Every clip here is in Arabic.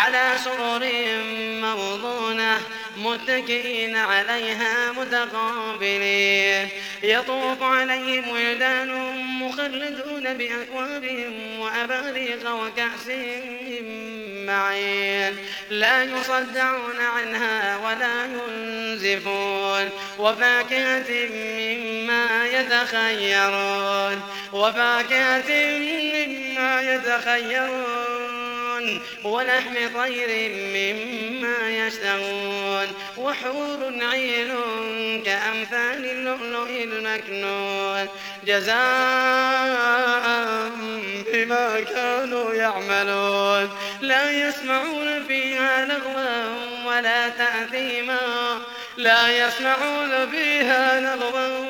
على سرر موضونة متكئين عليها متقابلين. يطوف عليهم ولدان مخلدون بأكواب وأباريق وكأس من معين. لا يصدعون عنها ولا ينزفون. وفاكهة مما يتخيرون. وفاكهة مما يتخيرون. ولحم طير مما يشتهون وحور عين كأمثال اللؤلؤ المكنون جزاء بما كانوا يعملون لا يسمعون فيها لغوا ولا تأثيما لا يسمعون فيها لغوا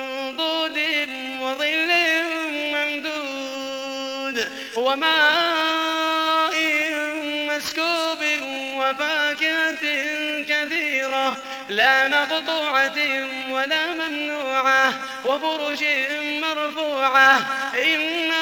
وظل ممدود وماء مسكوب وفاكهة كثيرة لا مقطوعة ولا ممنوعة وفرش مرفوعة إنا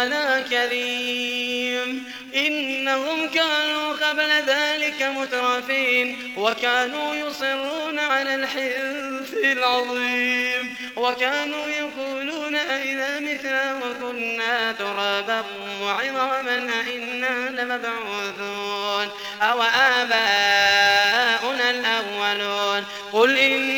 ولا كريم. إنهم كانوا قبل ذلك مترفين وكانوا يصرون على الحنث العظيم. وكانوا يقولون أئذا مثلا وكنا ترابا وعظاما أئنا لمبعوثون. أو آباؤنا الأولون. قل إن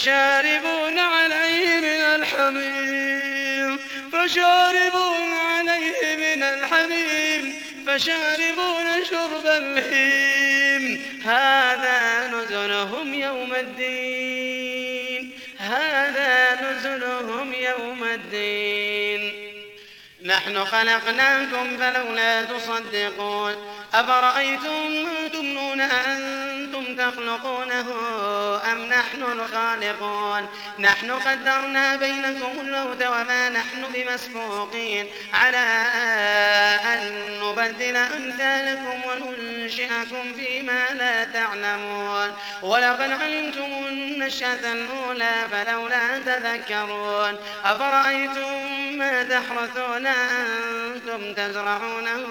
فشاربون عليه من الحميم فشاربون عليه من الحميم فشاربون شرب الهيم. هذا نزلهم يوم الدين هذا نزلهم يوم الدين. نحن خلقناكم فلولا تصدقون أفرأيتم ما تمنون أنتم تخلقونه؟ نحن الخالقون. نحن قدرنا بينكم الموت وما نحن بمسبوقين. على أن نبدل أمثالكم وننشئكم فيما لا تعلمون. ولقد علمتم النشأة الأولى فلولا تذكرون. أفرأيتم ما تحرثون أنتم تزرعونه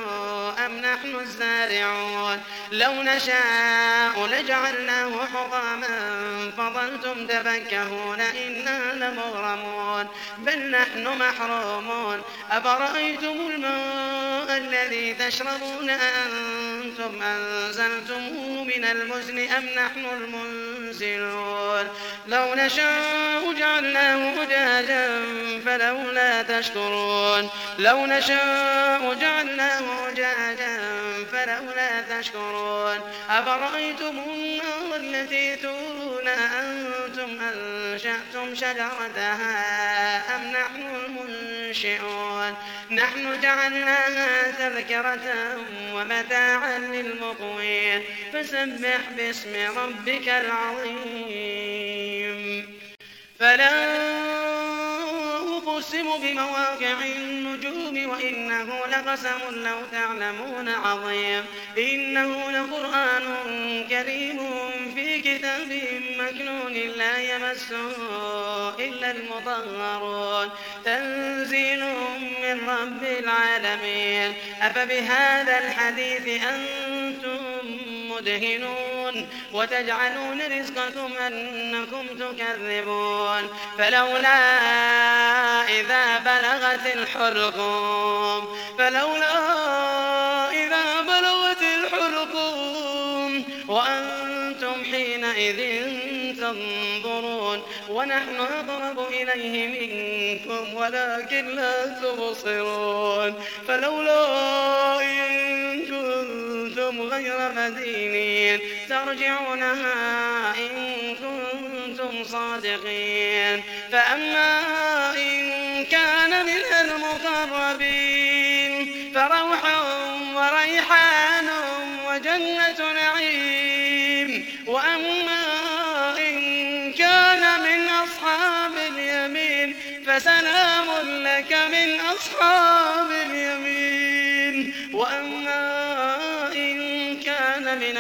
أم نحن الزارعون؟ لو نشاء لجعل جعلناه حطاما فظلتم تفكهون إنا لمغرمون بل نحن محرومون أفرأيتم الماء الذي تشربون أنتم أنزلتموه من المزن أم نحن المنزلون لو نشاء جعلناه أجاجا فلولا تشكرون لو نشاء جعلناه أجاجا فلولا تشكرون أفرأيتم النار التي تورون أنتم أنشأتم شجرتها أم نحن المنشئون؟ نحن جعلناها تذكرة ومتاعا للمقوين. فسبح باسم ربك العظيم. فلا أقسم بمواقع النجوم وإنه لقسم لو تعلمون عظيم. إنه لقرآن كريم في كتاب مكنون لا يمسه إلا المطهرون. تنزيل من رب العالمين. أفبهذا الحديث أنتم مدهنون وتجعلون رزقكم أنكم تكذبون فلولا إذا بلغت الحلقوم فلولا إذا بلغت الحلقوم وأنتم حينئذ تنظرون ونحن أقرب إليه منكم ولكن لا تبصرون فلولا كنتم غير مدينين. ترجعونها إن كنتم صادقين. فأما إن كان من المقربين فروح وريحان وجنة